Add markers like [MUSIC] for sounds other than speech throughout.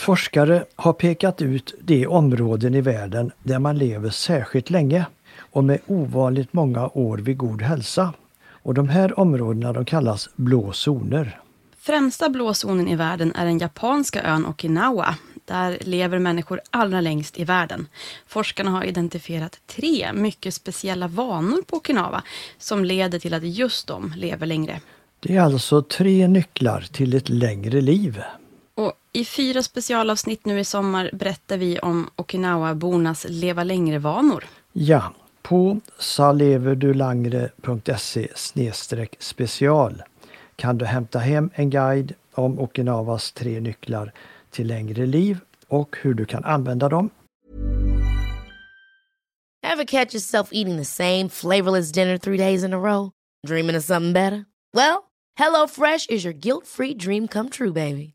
Forskare har pekat ut de områden i världen där man lever särskilt länge och med ovanligt många år vid god hälsa. Och de här områdena de kallas blå zoner. Främsta blå zonen i världen är den japanska ön Okinawa. Där lever människor allra längst i världen. Forskarna har identifierat tre mycket speciella vanor på Okinawa som leder till att just de lever längre. Det är alltså tre nycklar till ett längre liv. I fyra specialavsnitt nu i sommar berättar vi om Okinawa-bornas leva längre-vanor. Ja, på saleverdulangre.se special kan du hämta hem en guide om Okinawas tre nycklar till längre liv och hur du kan använda dem. Have catch yourself eating the same flavorless dinner three days in a row? Dreaming of something better? Well, hello fresh is your guilt free dream come true baby.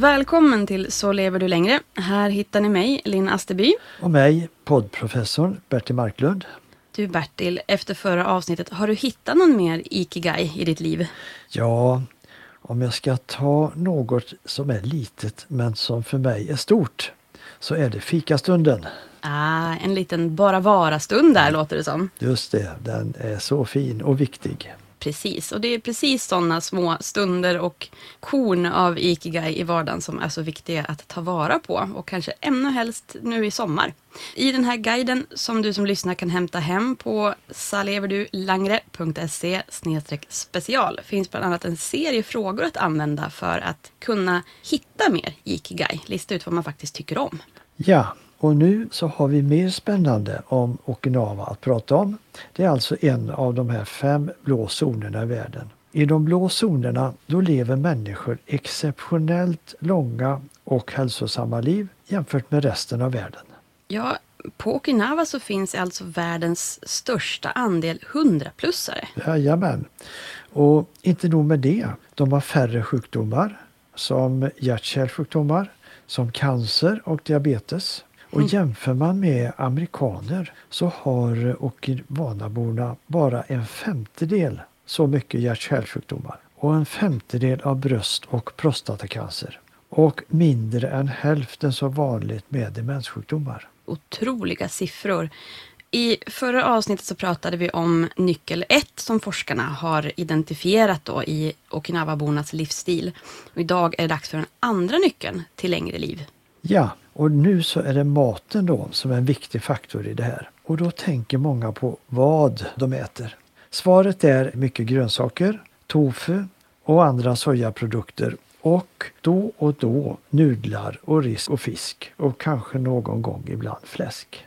Välkommen till Så lever du längre. Här hittar ni mig, Linn Asterby. Och mig, poddprofessorn Bertil Marklund. Du Bertil, efter förra avsnittet, har du hittat någon mer ikigai i ditt liv? Ja, om jag ska ta något som är litet men som för mig är stort så är det fikastunden. Ah, en liten bara vara-stund där låter det som. Just det, den är så fin och viktig. Precis, och det är precis sådana små stunder och korn av ikigai i vardagen som är så viktiga att ta vara på och kanske ännu helst nu i sommar. I den här guiden som du som lyssnar kan hämta hem på saleverdulangre.se special finns bland annat en serie frågor att använda för att kunna hitta mer ikigai, lista ut vad man faktiskt tycker om. Ja, och nu så har vi mer spännande om Okinawa att prata om. Det är alltså en av de här fem blå zonerna i världen. I de blå zonerna då lever människor exceptionellt långa och hälsosamma liv jämfört med resten av världen. Ja, på Okinawa så finns alltså världens största andel 100-plussare. Jajamän. Och inte nog med det. De har färre sjukdomar som hjärt-kärlsjukdomar, som cancer och diabetes. Och jämför man med amerikaner så har Okinawaborna bara en femtedel så mycket hjärt-kärlsjukdomar och en femtedel av bröst och prostatacancer och mindre än hälften så vanligt med demenssjukdomar. Otroliga siffror. I förra avsnittet så pratade vi om nyckel 1 som forskarna har identifierat då i Okinawabornas livsstil. Och idag är det dags för den andra nyckeln till längre liv. Ja, och nu så är det maten då som är en viktig faktor i det här. Och då tänker många på vad de äter. Svaret är mycket grönsaker, tofu och andra sojaprodukter och då och då nudlar och ris och fisk och kanske någon gång ibland fläsk.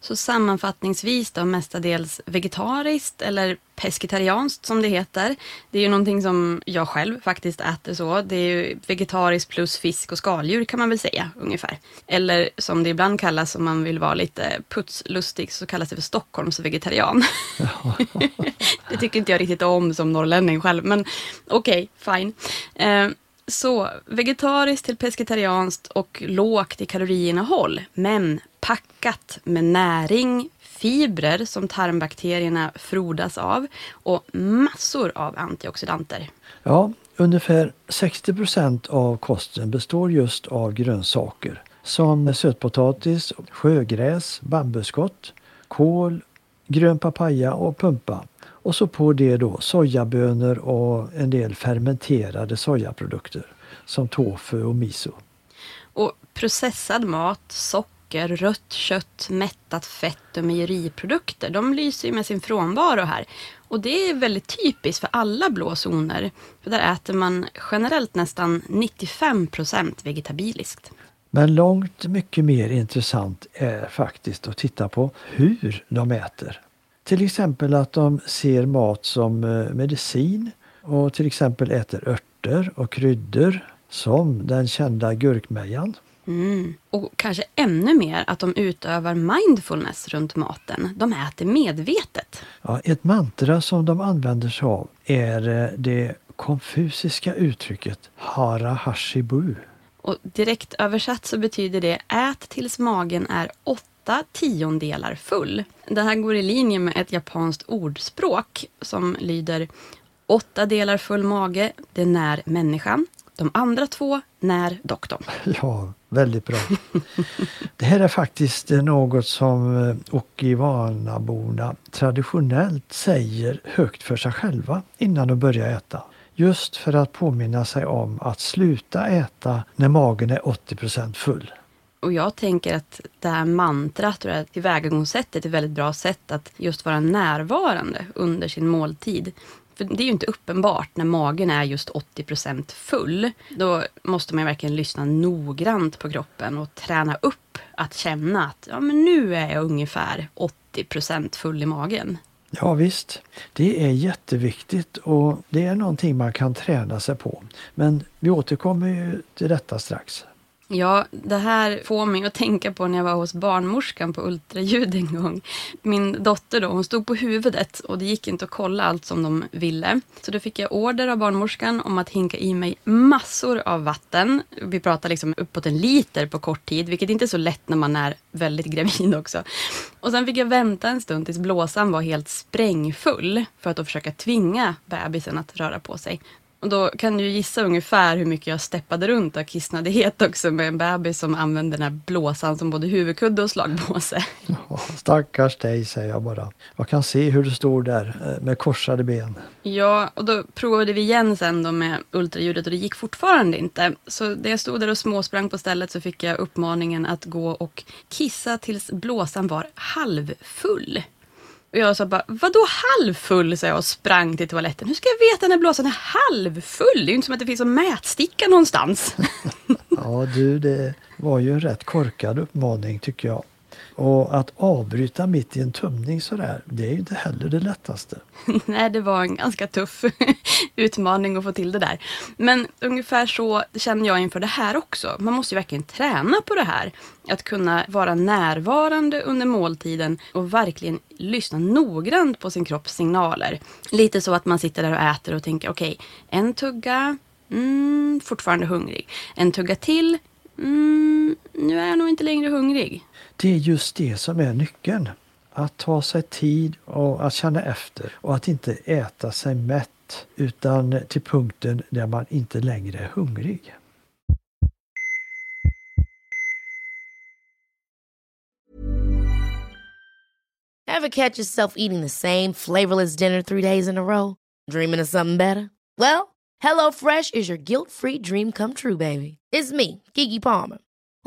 Så sammanfattningsvis då mestadels vegetariskt eller pesketarianskt som det heter. Det är ju någonting som jag själv faktiskt äter så. Det är ju vegetariskt plus fisk och skaldjur kan man väl säga ungefär. Eller som det ibland kallas om man vill vara lite putslustig så kallas det för Stockholmsvegetarian. [LAUGHS] det tycker inte jag riktigt om som norrlänning själv men okej, okay, fine. Eh, så vegetariskt till pesketarianskt och lågt i kaloriinnehåll, men packat med näring, fibrer som tarmbakterierna frodas av och massor av antioxidanter. Ja, ungefär 60 procent av kosten består just av grönsaker som sötpotatis, sjögräs, bambuskott, kål, grön papaya och pumpa. Och så på det då sojabönor och en del fermenterade sojaprodukter som tofu och miso. Och processad mat, socker, rött kött, mättat fett och mejeriprodukter, de lyser ju med sin frånvaro här. Och det är väldigt typiskt för alla blå zoner. För där äter man generellt nästan 95 procent vegetabiliskt. Men långt mycket mer intressant är faktiskt att titta på hur de äter. Till exempel att de ser mat som eh, medicin och till exempel äter örter och kryddor som den kända gurkmejan. Mm. Och kanske ännu mer att de utövar mindfulness runt maten. De äter medvetet. Ja, ett mantra som de använder sig av är eh, det konfusiska uttrycket Hara Hashibu. Och direkt översatt så betyder det ät tills magen är åtta tiondelar full. Det här går i linje med ett japanskt ordspråk som lyder åtta delar full mage, det när människan. De andra två när doktorn. [LAUGHS] Ja, väldigt bra. Det här är faktiskt något som eh, Okivanaborna traditionellt säger högt för sig själva innan de börjar äta. Just för att påminna sig om att sluta äta när magen är 80% full. Och jag tänker att det här mantrat och det här tillvägagångssättet är ett väldigt bra sätt att just vara närvarande under sin måltid. För det är ju inte uppenbart när magen är just 80% full. Då måste man verkligen lyssna noggrant på kroppen och träna upp att känna att ja, men nu är jag ungefär 80% full i magen. Ja visst, det är jätteviktigt och det är någonting man kan träna sig på. Men vi återkommer ju till detta strax. Ja, det här får mig att tänka på när jag var hos barnmorskan på ultraljud en gång. Min dotter då, hon stod på huvudet och det gick inte att kolla allt som de ville. Så då fick jag order av barnmorskan om att hinka i mig massor av vatten. Vi pratar liksom uppåt en liter på kort tid, vilket inte är så lätt när man är väldigt gravid också. Och sen fick jag vänta en stund tills blåsan var helt sprängfull för att då försöka tvinga bebisen att röra på sig. Och då kan du gissa ungefär hur mycket jag steppade runt av kissnödighet också med en bebis som använde den här blåsan som både huvudkudde och slagpåse. Ja, stackars dig säger jag bara. Jag kan se hur du står där eh, med korsade ben. Ja, och då provade vi igen sen då med ultraljudet och det gick fortfarande inte. Så när jag stod där och småsprang på stället så fick jag uppmaningen att gå och kissa tills blåsan var halvfull. Och jag sa bara, vadå halvfull? sa jag och sprang till toaletten. Hur ska jag veta när blåsan är halvfull? Det är ju inte som att det finns en mätsticka någonstans. [LAUGHS] ja du, det var ju en rätt korkad uppmaning tycker jag. Och att avbryta mitt i en tömning sådär, det är ju inte heller det lättaste. [LAUGHS] Nej, det var en ganska tuff [LAUGHS] utmaning att få till det där. Men ungefär så känner jag inför det här också. Man måste ju verkligen träna på det här. Att kunna vara närvarande under måltiden och verkligen lyssna noggrant på sin kropps signaler. Lite så att man sitter där och äter och tänker okej, okay, en tugga, mm, fortfarande hungrig. En tugga till, mm, nu är jag nog inte längre hungrig. Det är just det som är nyckeln. Att ta sig tid och att känna efter och att inte äta sig mätt utan till punkten där man inte längre är hungrig. Have catch yourself eating the same flavorless dinner three days in a row? Dreaming of something better? Well, hello fresh is your guilt free dream come true baby. It's me, Gigi Palmer.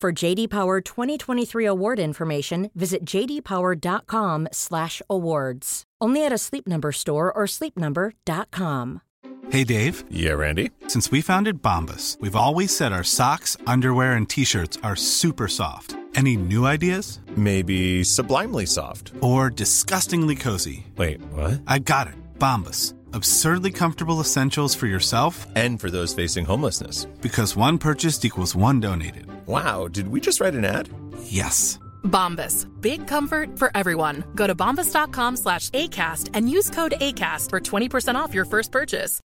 For JD Power 2023 award information, visit jdpower.com/awards. Only at a Sleep Number store or sleepnumber.com. Hey Dave, Yeah, Randy. since we founded Bombus, we've always said our socks, underwear, and t-shirts are super soft. Any new ideas? Maybe sublimely soft. Or disgustingly cozy? Wait, what? I got it. Bombus. Absurdly comfortable essentials for yourself And for those facing homelessness. because one purchased equals one donated. Wow, did we just write an ad? Yes. Bombas. Big comfort for everyone. Go to bombas.com slash ACAST and use code ACAST for 20% off your first purchase.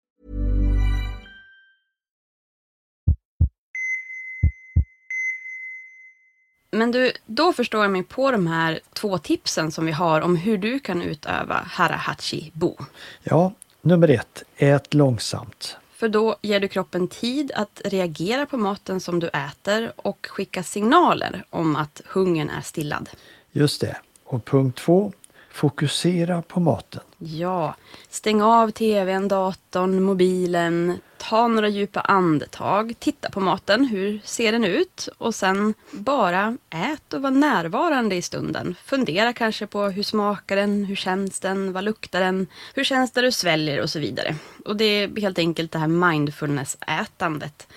Men du, då förstår jag mig på de här två tipsen som vi har om hur du kan utöva Harahachi Bo. Ja, nummer ett, ät långsamt. För då ger du kroppen tid att reagera på maten som du äter och skicka signaler om att hungern är stillad. Just det. Och punkt två, fokusera på maten. Ja, stäng av tvn, datorn, mobilen, ta några djupa andetag, titta på maten, hur ser den ut? Och sen bara ät och var närvarande i stunden. Fundera kanske på hur smakar den, hur känns den, vad luktar den, hur känns det du sväljer och så vidare. Och det är helt enkelt det här mindfulness-ätandet.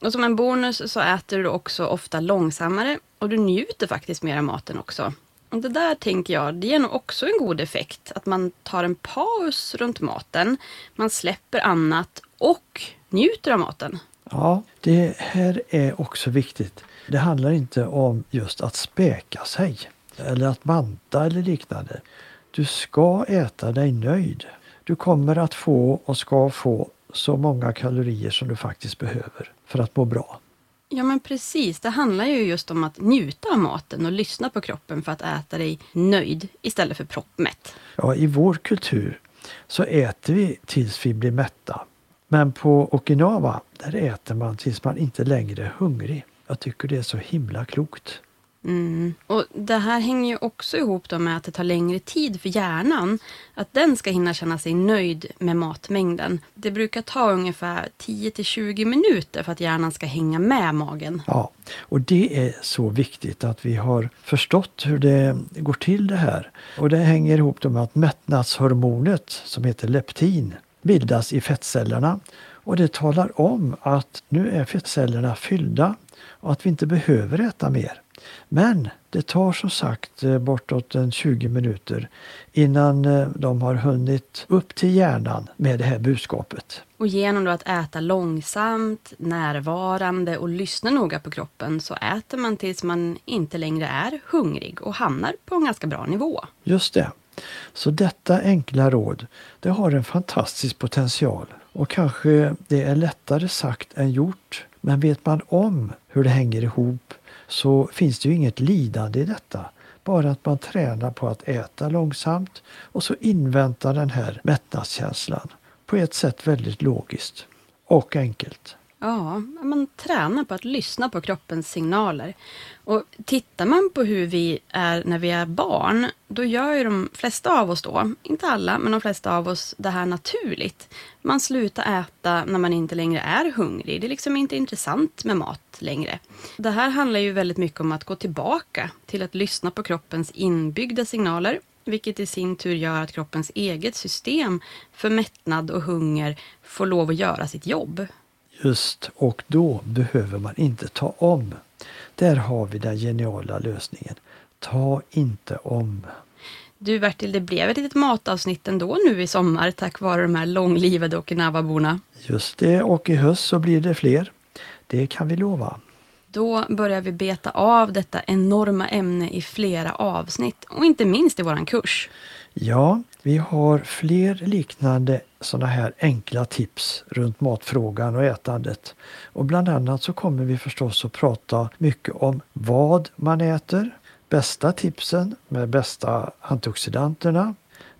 Och som en bonus så äter du också ofta långsammare och du njuter faktiskt mer av maten också. Och det där tänker jag, det ger nog också en god effekt. Att man tar en paus runt maten, man släpper annat och njuter av maten. Ja, det här är också viktigt. Det handlar inte om just att späka sig eller att banta eller liknande. Du ska äta dig nöjd. Du kommer att få och ska få så många kalorier som du faktiskt behöver för att må bra. Ja men precis, det handlar ju just om att njuta av maten och lyssna på kroppen för att äta dig nöjd istället för proppmätt. Ja, I vår kultur så äter vi tills vi blir mätta. Men på Okinawa, där äter man tills man inte längre är hungrig. Jag tycker det är så himla klokt. Mm. Och Det här hänger ju också ihop då med att det tar längre tid för hjärnan. Att den ska hinna känna sig nöjd med matmängden. Det brukar ta ungefär 10-20 minuter för att hjärnan ska hänga med magen. Ja, och det är så viktigt att vi har förstått hur det går till det här. Och det hänger ihop med att mättnadshormonet som heter leptin bildas i fettcellerna och det talar om att nu är fettcellerna fyllda och att vi inte behöver äta mer. Men det tar som sagt eh, bortåt en 20 minuter innan eh, de har hunnit upp till hjärnan med det här budskapet. Och genom att äta långsamt, närvarande och lyssna noga på kroppen så äter man tills man inte längre är hungrig och hamnar på en ganska bra nivå. Just det. Så detta enkla råd, det har en fantastisk potential. Och kanske det är lättare sagt än gjort. Men vet man om hur det hänger ihop så finns det ju inget lidande i detta. Bara att man tränar på att äta långsamt och så inväntar den här mättnadskänslan. På ett sätt väldigt logiskt och enkelt. Ja, man tränar på att lyssna på kroppens signaler. Och tittar man på hur vi är när vi är barn, då gör ju de flesta av oss då, inte alla, men de flesta av oss det här naturligt. Man slutar äta när man inte längre är hungrig. Det är liksom inte intressant med mat längre. Det här handlar ju väldigt mycket om att gå tillbaka till att lyssna på kroppens inbyggda signaler vilket i sin tur gör att kroppens eget system för mättnad och hunger får lov att göra sitt jobb. Just, och då behöver man inte ta om. Där har vi den geniala lösningen. Ta inte om. Du Bertil, det blev ett litet matavsnitt ändå nu i sommar tack vare de här långlivade Okinawa-borna. Just det, och i höst så blir det fler. Det kan vi lova. Då börjar vi beta av detta enorma ämne i flera avsnitt och inte minst i våran kurs. Ja, vi har fler liknande sådana här enkla tips runt matfrågan och ätandet. Och bland annat så kommer vi förstås att prata mycket om vad man äter, bästa tipsen med bästa antioxidanterna,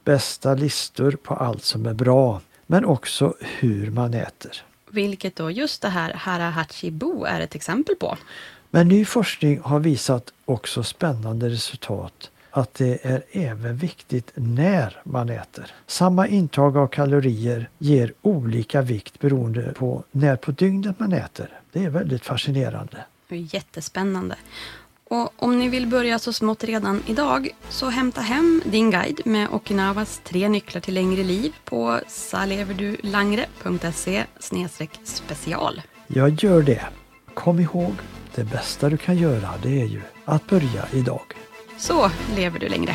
bästa listor på allt som är bra, men också hur man äter. Vilket då just det här Harahachi Bo är ett exempel på. Men ny forskning har visat också spännande resultat att det är även viktigt när man äter. Samma intag av kalorier ger olika vikt beroende på när på dygnet man äter. Det är väldigt fascinerande. Det är jättespännande. Och om ni vill börja så smått redan idag så hämta hem din guide med Okinawas tre nycklar till längre liv på saleverdulangre.se special. Jag gör det. Kom ihåg, det bästa du kan göra det är ju att börja idag. Så lever du längre.